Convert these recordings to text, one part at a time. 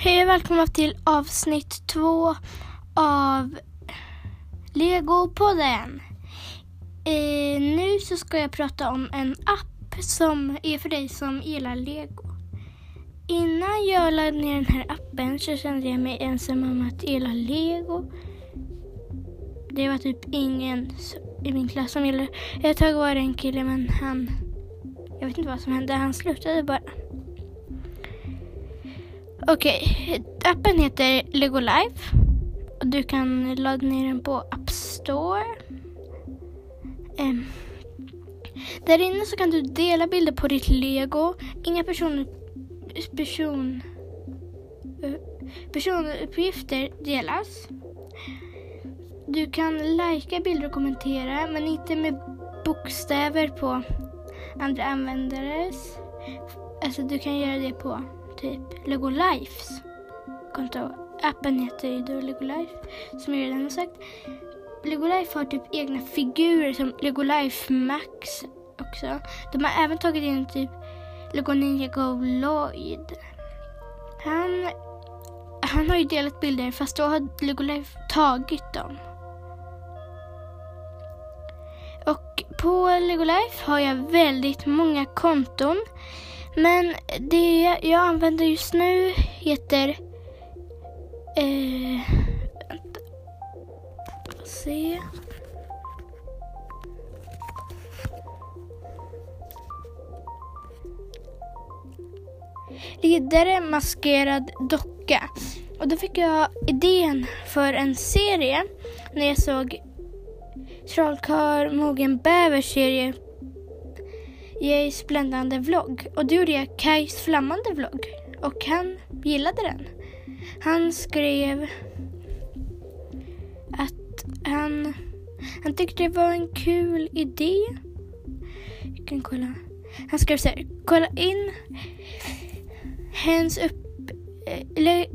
Hej och välkomna till avsnitt två av Lego-podden. Eh, nu så ska jag prata om en app som är för dig som gillar Lego. Innan jag laddade ner den här appen så kände jag mig ensam om att gilla Lego. Det var typ ingen i min klass som gillade Ett tag var det en kille men han, jag vet inte vad som hände, han slutade bara. Okej, okay. appen heter Lego Life. Och du kan ladda ner den på App Store. Um, där inne så kan du dela bilder på ditt Lego. Inga person, person, personuppgifter delas. Du kan lajka bilder och kommentera men inte med bokstäver på andra användares. Alltså du kan göra det på typ Lego Lifes konto. Appen heter ju då Lego Life, som jag redan har sagt. Lego Life har typ egna figurer som Lego Life Max också. De har även tagit in typ Lego Ninja Go Lloyd. Han, han har ju delat bilder fast då har Lego Life tagit dem. Och på Lego Life har jag väldigt många konton. Men det jag använder just nu heter... Eh, vänta. se. Riddare maskerad docka. Och då fick jag idén för en serie när jag såg Trollkarl Mogen Bäver serie Jays bländande vlogg och då gjorde jag Kajs flammande vlogg och han gillade den. Han skrev att han, han tyckte det var en kul idé. Jag kan kolla. Han skrev så här, kolla in hens upp... Eh, eller,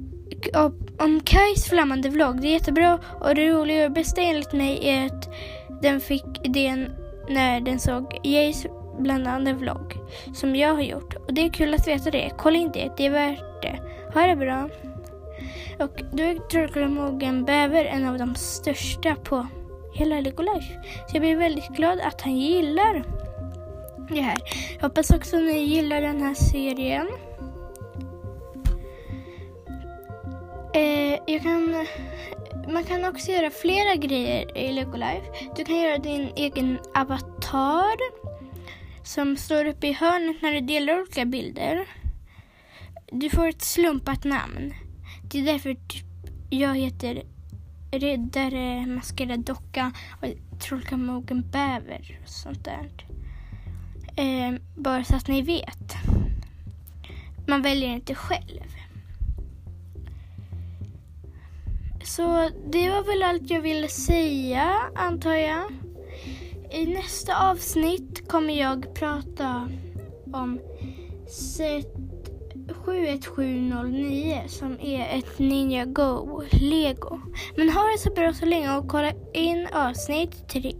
om Kajs flammande vlogg. Det är jättebra och det roliga och bästa enligt mig är att den fick idén när den såg Jays bland annat vlogg som jag har gjort. Och det är kul att veta det. Kolla in det, det är värt det. Ha det bra. Och då är Trollkarlemogen Bäver en av de största på hela Legolife. Så jag blir väldigt glad att han gillar det här. Jag hoppas också att ni gillar den här serien. Eh, jag kan, man kan också göra flera grejer i Lego Life. Du kan göra din egen avatar som står uppe i hörnet när du delar olika bilder. Du får ett slumpat namn. Det är därför typ jag heter Riddare, Maskerad Docka och Trollkarlmogen Bäver och sånt där. Eh, bara så att ni vet. Man väljer inte själv. Så det var väl allt jag ville säga, antar jag. I nästa avsnitt kommer jag prata om set 71709 som är ett Ninja Go Lego. Men ha det så bra så länge och kolla in avsnitt 3.